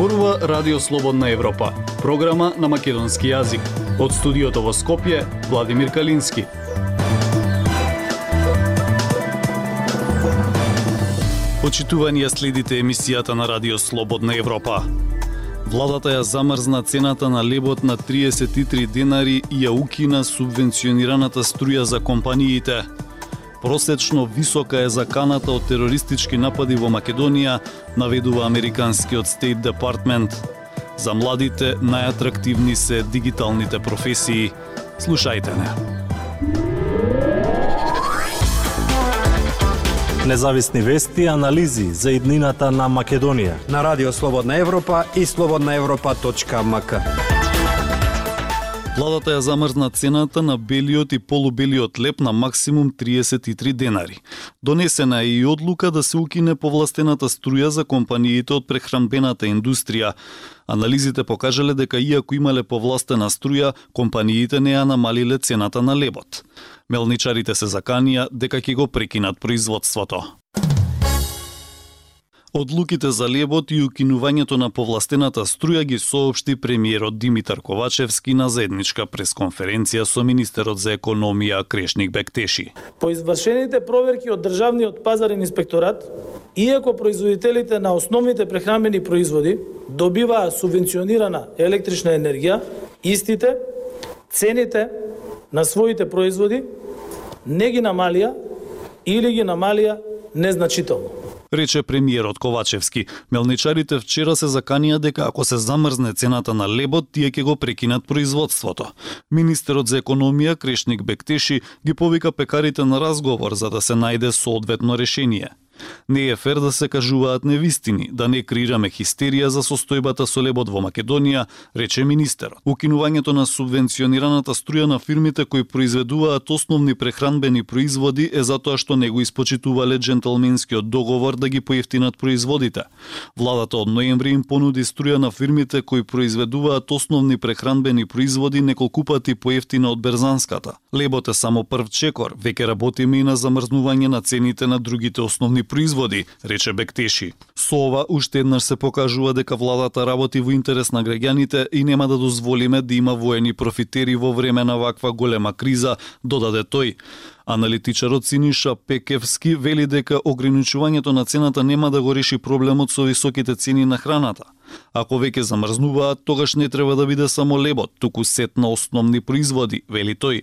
Зборува Радио Слободна Европа, програма на македонски јазик. Од студиото во Скопје, Владимир Калински. Почитувани следите емисијата на Радио Слободна Европа. Владата ја замрзна цената на лебот на 33 денари и ја укина субвенционираната струја за компаниите. Просечно висока е заканата од терористички напади во Македонија, наведува Американскиот Стейт Департмент. За младите најатрактивни се дигиталните професии. Слушајте не. Независни вести и анализи за иднината на Македонија на Радио Слободна Европа и слободнаевропа.мк. Владата ја замрзна цената на белиот и полубелиот леп на максимум 33 денари. Донесена е и одлука да се укине повластената струја за компаниите од прехранбената индустрија. Анализите покажале дека иако имале повластена струја, компаниите не ја намалиле цената на лебот. Мелничарите се заканија дека ќе го прекинат производството. Одлуките за лебот и укинувањето на повластената струја ги соопшти премиерот Димитар Ковачевски на заедничка пресконференција со министерот за економија Крешник Бектеши. По извршените проверки од Државниот пазарен инспекторат, иако производителите на основните прехранбени производи добиваа субвенционирана електрична енергија, истите цените на своите производи не ги намалија или ги намалија незначително рече премиерот Ковачевски. Мелничарите вчера се заканија дека ако се замрзне цената на лебот, тие ќе го прекинат производството. Министерот за економија Крешник Бектеши ги повика пекарите на разговор за да се најде соодветно решение. Не е фер да се кажуваат невистини, да не креираме хистерија за состојбата со лебот во Македонија, рече министерот. Укинувањето на субвенционираната струја на фирмите кои произведуваат основни прехранбени производи е затоа што не го испочитувале джентлменскиот договор да ги поевтинат производите. Владата од ноември им понуди струја на фирмите кои произведуваат основни прехранбени производи неколку пати поевтина од берзанската. Лебот е само прв чекор, веќе работиме и на замрзнување на цените на другите основни производи, рече Бектеши. Со ова уште еднаш се покажува дека владата работи во интерес на граѓаните и нема да дозволиме да има воени профитери во време на ваква голема криза, додаде тој. Аналитичарот Синиша Пекевски вели дека ограничувањето на цената нема да го реши проблемот со високите цени на храната. Ако веќе замрзнуваат, тогаш не треба да биде само лебот, туку сет на основни производи, вели тој.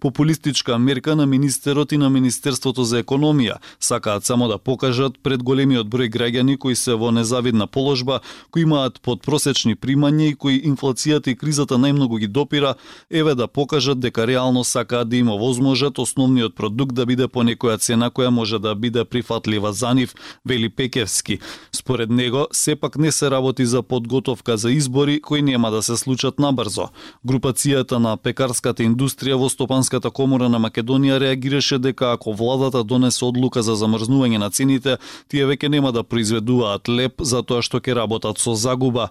Популистичка мерка на министерот и на Министерството за економија сакаат само да покажат пред големиот број граѓани кои се во незавидна положба, кои имаат подпросечни примања и кои инфлацијата и кризата најмногу ги допира, еве да покажат дека реално сакаат да има возможат основниот продукт да биде по некоја цена која може да биде прифатлива за нив, вели Пекевски. Според него, сепак не се работи за подготовка за избори кои нема да се случат набрзо. Групацијата на пекарската индустрија во Стопанската комора на Македонија реагираше дека ако владата донесе одлука за замрзнување на цените, тие веќе нема да произведуваат леп затоа што ќе работат со загуба.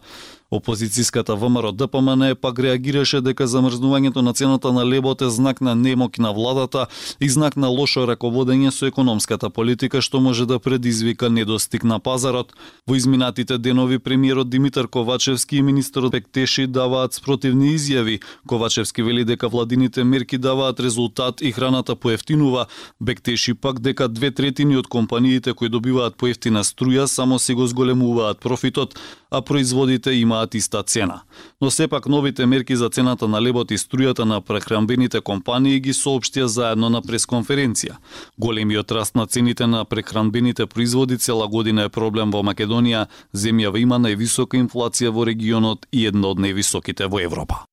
Опозицијската ВМРО ДПМН пак реагираше дека замрзнувањето на цената на лебот е знак на немок на владата и знак на лошо раководење со економската политика што може да предизвика недостиг на пазарот. Во изминатите денови премиерот Димитар Ковачевски и министерот Пектеши даваат спротивни изјави. Ковачевски вели дека владините мерки даваат резултат и храната поевтинува. Бектеши пак дека две третини од компаниите кои добиваат поевтина струја само се го зголемуваат профитот, а производите имаат иста цена. Но сепак новите мерки за цената на лебот и струјата на прехранбените компании ги соопштија заедно на пресконференција. Големиот раст на цените на прехранбените производи цела година е проблем во Македонија, земјава има највисока инфлација во регионот и една од највисоките во Европа.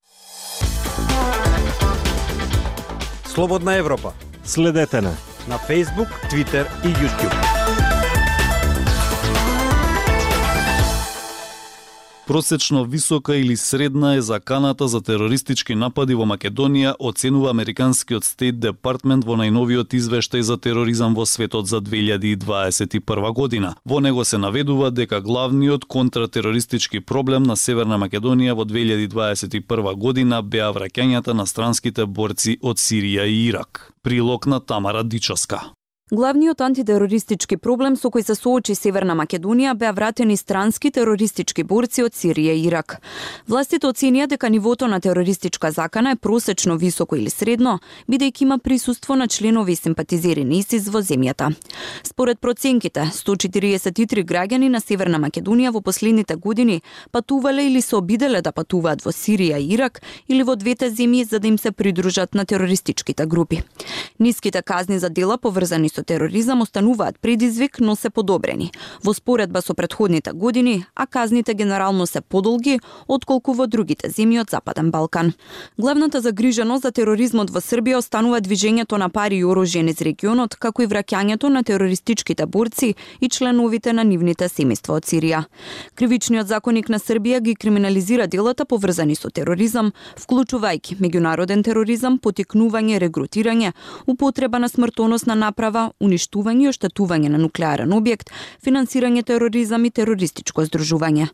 Слободна Европа. Следете на на Facebook, Twitter и YouTube. Просечно висока или средна е заканата за терористички напади во Македонија, оценува Американскиот Стейт Департмент во најновиот извештај за тероризам во светот за 2021 година. Во него се наведува дека главниот контратерористички проблем на Северна Македонија во 2021 година беа враќањата на странските борци од Сирија и Ирак. Прилог на Тамара Дичаска. Главниот антитерористички проблем со кој се соочи Северна Македонија беа вратени странски терористички борци од Сирија и Ирак. Властите оценија дека нивото на терористичка закана е просечно високо или средно, бидејќи има присуство на членови и симпатизери на ИСИС во земјата. Според проценките, 143 граѓани на Северна Македонија во последните години патувале или се обиделе да патуваат во Сирија и Ирак или во двете земји за да им се придружат на терористичките групи. Ниските казни за дела поврзани со тероризам остануваат предизвик, но се подобрени. Во споредба со предходните години, а казните генерално се подолги отколку во другите земји од Западен Балкан. Главната загриженост за тероризмот во Србија останува движењето на пари и оружје низ регионот, како и враќањето на терористичките борци и членовите на нивните семејства од Сирија. Кривичниот законник на Србија ги криминализира делата поврзани со тероризам, вклучувајќи меѓународен тероризам, потикнување, регрутирање, употреба на смртоносна направа, уништување и оштетување на нуклеарен објект, финансирање тероризам и терористичко здружување.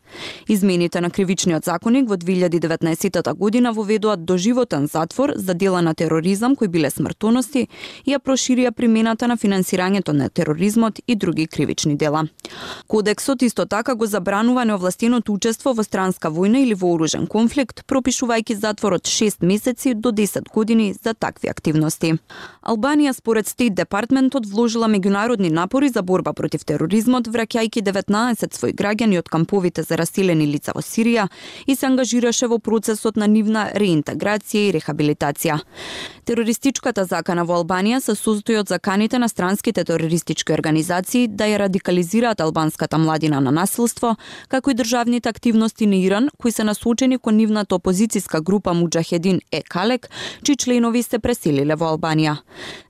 Измените на кривичниот законник во 2019 година воведоа доживотен затвор за дела на тероризам кои биле смртоности и ја проширија примената на финансирањето на тероризмот и други кривични дела. Кодексот исто така го забранува неовластеното учество во странска војна или во оружен конфликт, пропишувајќи затвор од 6 месеци до 10 години за такви активности. Албанија според Стейт Департментот вложила меѓународни напори за борба против тероризмот, враќајќи 19 свои граѓани од камповите за раселени лица во Сирија и се ангажираше во процесот на нивна реинтеграција и рехабилитација. Терористичката закана во Албанија се состои од заканите на странските терористички организации да ја радикализираат албанската младина на насилство, како и државните активности на Иран, кои се насочени кон нивната опозицијска група Муджахедин Е Калек, чии членови се преселиле во Албанија.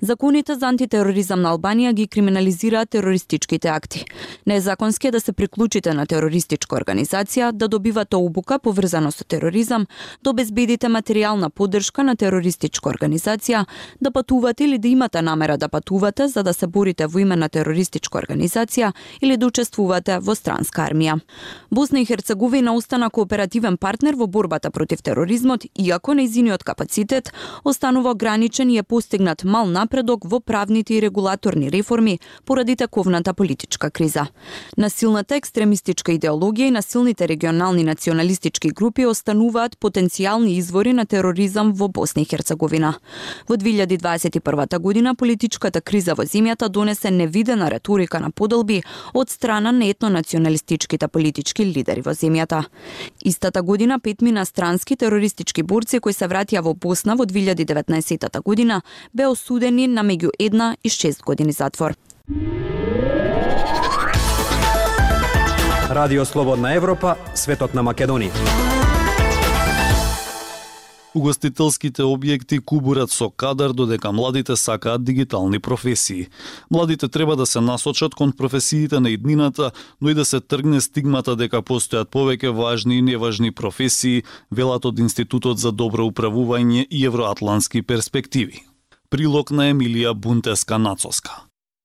Законите за антитероризам на Албанија ги криминализираат терористичките акти. Незаконски е да се приклучите на терористичка организација, да добивате обука поврзано со тероризам, да обезбедите материјална поддршка на терористичка организација, да патувате или да имате намера да патувате за да се борите во име на терористичка организација или да учествувате во странска армија. Босна и Херцеговина остана кооперативен партнер во борбата против тероризмот, иако нејзиниот капацитет останува ограничен и е постигнат мал напредок во правните и регулаторни реформи поради таковната политичка криза. Насилната екстремистичка идеологија и насилните регионални националистички групи остануваат потенцијални извори на тероризам во Босна и Херцеговина. Во 2021 година политичката криза во земјата донесе невидена реторика на поделби од страна на етнонационалистичките политички лидери во земјата. Истата година петмина странски терористички борци кои се вратија во Босна во 2019 година беа осудени на меѓу една и шест години затвор. Радио Слободна Европа, светот на Македонија. Угостителските објекти кубурат со кадар додека младите сакаат дигитални професии. Младите треба да се насочат кон професиите на иднината, но и да се тргне стигмата дека постојат повеќе важни и неважни професии, велат од Институтот за добро управување и евроатлански перспективи. Прилог на Емилија Бунтеска Нацоска.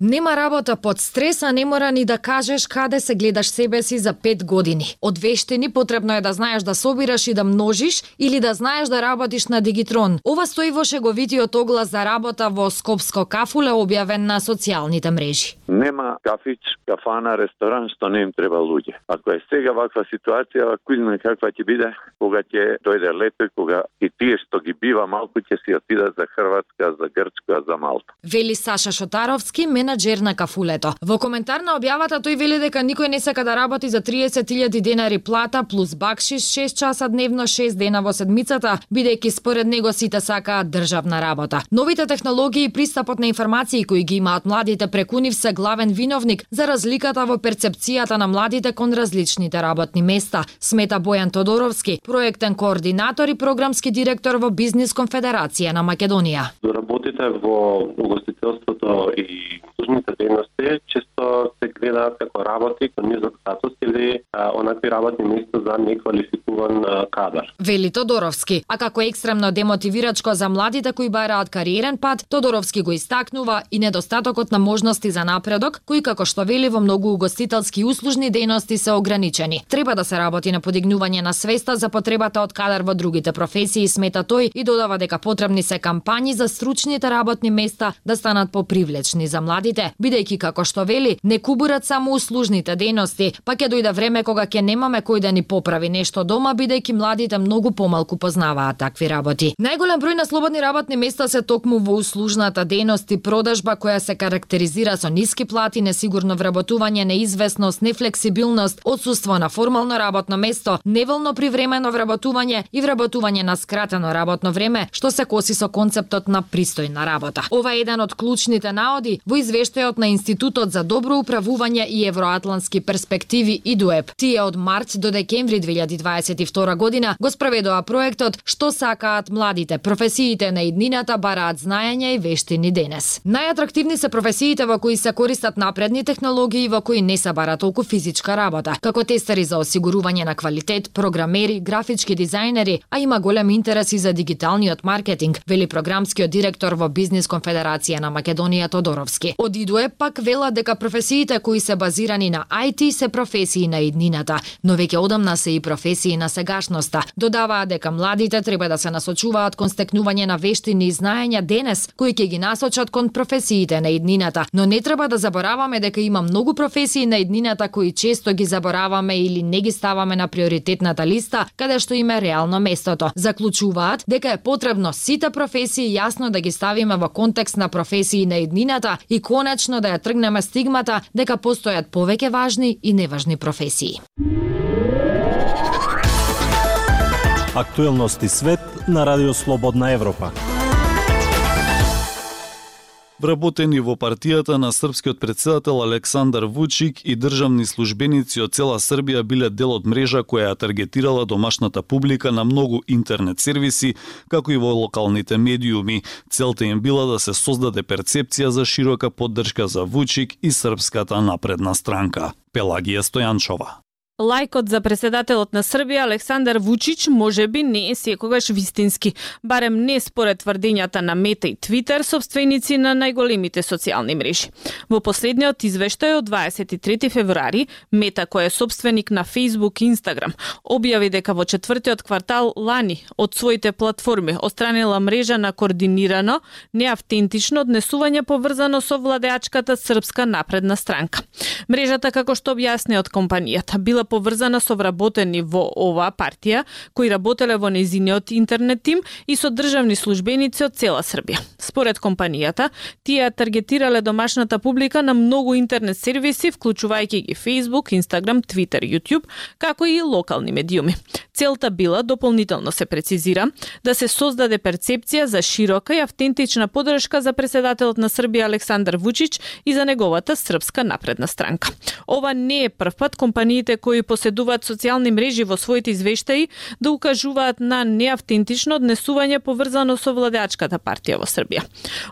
Нема работа под стрес, а не мора ни да кажеш каде се гледаш себе си за пет години. Од вештини потребно е да знаеш да собираш и да множиш или да знаеш да работиш на Дигитрон. Ова стои во шеговитиот оглас за работа во Скопско кафуле објавен на социјалните мрежи. Нема кафич, кафана, ресторан што не им треба луѓе. Ако е сега ваква ситуација, кој знае каква ќе биде, кога ќе дојде лето, кога и тие што ги бива малку ќе си отидат за Хрватска, за Грчка, за Малта. Вели Саша Шотаровски, менаџер на кафулето. Во коментар на објавата тој вели дека никој не сака да работи за 30.000 денари плата плюс бакшиш 6 часа дневно 6 дена во седмицата, бидејќи според него сите сакаат државна работа. Новите технологии и пристапот на информации кои ги имаат младите преку нив се главен виновник за разликата во перцепцијата на младите кон различните работни места, смета Бојан Тодоровски, проектен координатор и програмски директор во Бизнис Конфедерација на Македонија. Работите во угостителството и служните дејности често се гледаат како работи кон низок статус или онакви работни места за неквалификуван кадар. Вели Тодоровски, а како екстремно демотивирачко за младите кои бараат кариерен пат, Тодоровски го истакнува и недостатокот на можности за напредок, кои како што вели во многу угостителски услужни дејности се ограничени. Треба да се работи на подигнување на свеста за потребата од кадар во другите професии, смета тој и додава дека потребни се кампањи за стручните работни места да станат попривлечни за младите, бидејќи како што вели, не кубурат само услужните дејности, па ќе дојде време кога ќе немаме кој да ни поправи нешто дома, бидејќи младите многу помалку познаваат такви работи. Најголем број на слободни работни места се токму во услужната дејност и продажба која се карактеризира со ниски плати, несигурно вработување, неизвестност, нефлексибилност, отсуство на формално работно место, неволно привремено вработување и вработување на скратено работно време, што се коси со концептот на пристојна работа. Ова е еден од клучните наоди во извештајот на Институтот за добро управување и евроатлански перспективи ИДУЕП. Тие од март до декември 2022 година го спроведува проектот Што сакаат младите, професиите на иднината бараат знаење и вештини денес. Најатрактивни се професиите во кои се користат напредни технологии во кои не се бара толку физичка работа, како тестери за осигурување на квалитет, програмери, графички дизајнери, а има голем интерес и за дигиталниот маркетинг, вели програмскиот директор во Бизнис конфедерација на Македонија Тодоровски. Од ИДУЕ пак вела дека професиите кои се базирани на IT се професии на иднината, но веќе одамна се и професии на сегашноста. Додаваа дека младите треба да се насочуваат кон стекнување на вештини и знаења денес, кои ќе ги насочат кон професиите на иднината, но не треба да забораваме дека има многу професии на иднината кои често ги забораваме или не ги ставаме на приоритетната листа, каде што има реално местото. Заклучуваат дека е потребно сите професии јасно да ги ставиме во контекст на професии на иднината и конечно да ја тргнеме стигмата дека Да постојат повеќе важни и неважни професии. Актуелности свет на Радио Слободна Европа. Вработени во партијата на српскиот председател Александар Вучик и државни службеници од цела Србија биле дел од мрежа која ја таргетирала домашната публика на многу интернет сервиси, како и во локалните медиуми. Целта им била да се создаде перцепција за широка поддршка за Вучик и Српската напредна странка. Пелагија Стојанчова. Лајкот за председателот на Србија Александар Вучич може би не е секогаш вистински, барем не според тврдењата на Мета и Твитер, собственици на најголемите социјални мрежи. Во последниот извештај од 23 февруари, Мета, кој е собственик на Facebook и Instagram, објави дека во четвртиот квартал лани од своите платформи остранила мрежа на координирано, неавтентично однесување поврзано со владеачката Српска напредна странка. Мрежата, како што објасни од компанијата, била поврзана со вработени во оваа партија, кои работеле во незиниот интернет тим и со државни службеници од цела Србија. Според компанијата, тие таргетирале домашната публика на многу интернет сервиси, вклучувајќи ги Facebook, Instagram, Twitter, YouTube, како и локални медиуми. Целта била, дополнително се прецизира, да се создаде перцепција за широка и автентична подршка за председателот на Србија Александар Вучич и за неговата српска напредна странка. Ова не е прв пат компаниите кои поседуваат социјални мрежи во своите извештаи да укажуваат на неавтентично однесување поврзано со владеачката партија во Србија.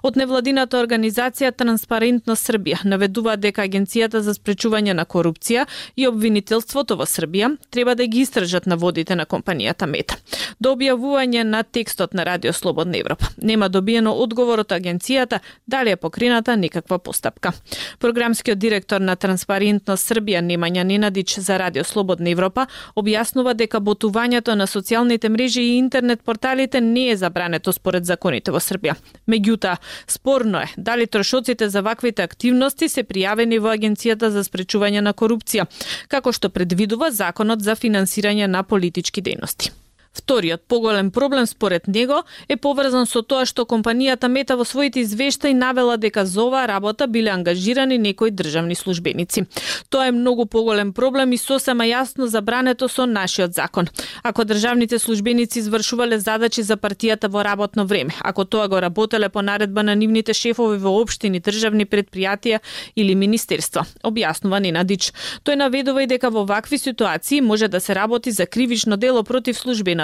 Од невладината организација Транспарентно Србија наведува дека агенцијата за спречување на корупција и обвинителството во Србија треба да ги истражат наводите на компанијата Мета. До објавување на текстот на Радио Слободна Европа нема добиено одговор од агенцијата дали е покрината никаква постапка. Програмскиот директор на Транспарентно Србија Немања Ненадич за Радио Слободна Европа објаснува дека ботувањето на социјалните мрежи и интернет порталите не е забрането според законите во Србија. Меѓутоа, спорно е дали трошоците за ваквите активности се пријавени во Агенцијата за спречување на корупција, како што предвидува Законот за финансирање на политички дејности. Вториот поголем проблем според него е поврзан со тоа што компанијата Мета во своите извештаи навела дека за оваа работа биле ангажирани некои државни службеници. Тоа е многу поголем проблем и сосема јасно забрането со нашиот закон. Ако државните службеници извршувале задачи за партијата во работно време, ако тоа го работеле по наредба на нивните шефови во општини, државни предпријатија или министерства, објаснува Ненадич. Тој наведува и дека во вакви ситуации може да се работи за кривично дело против службена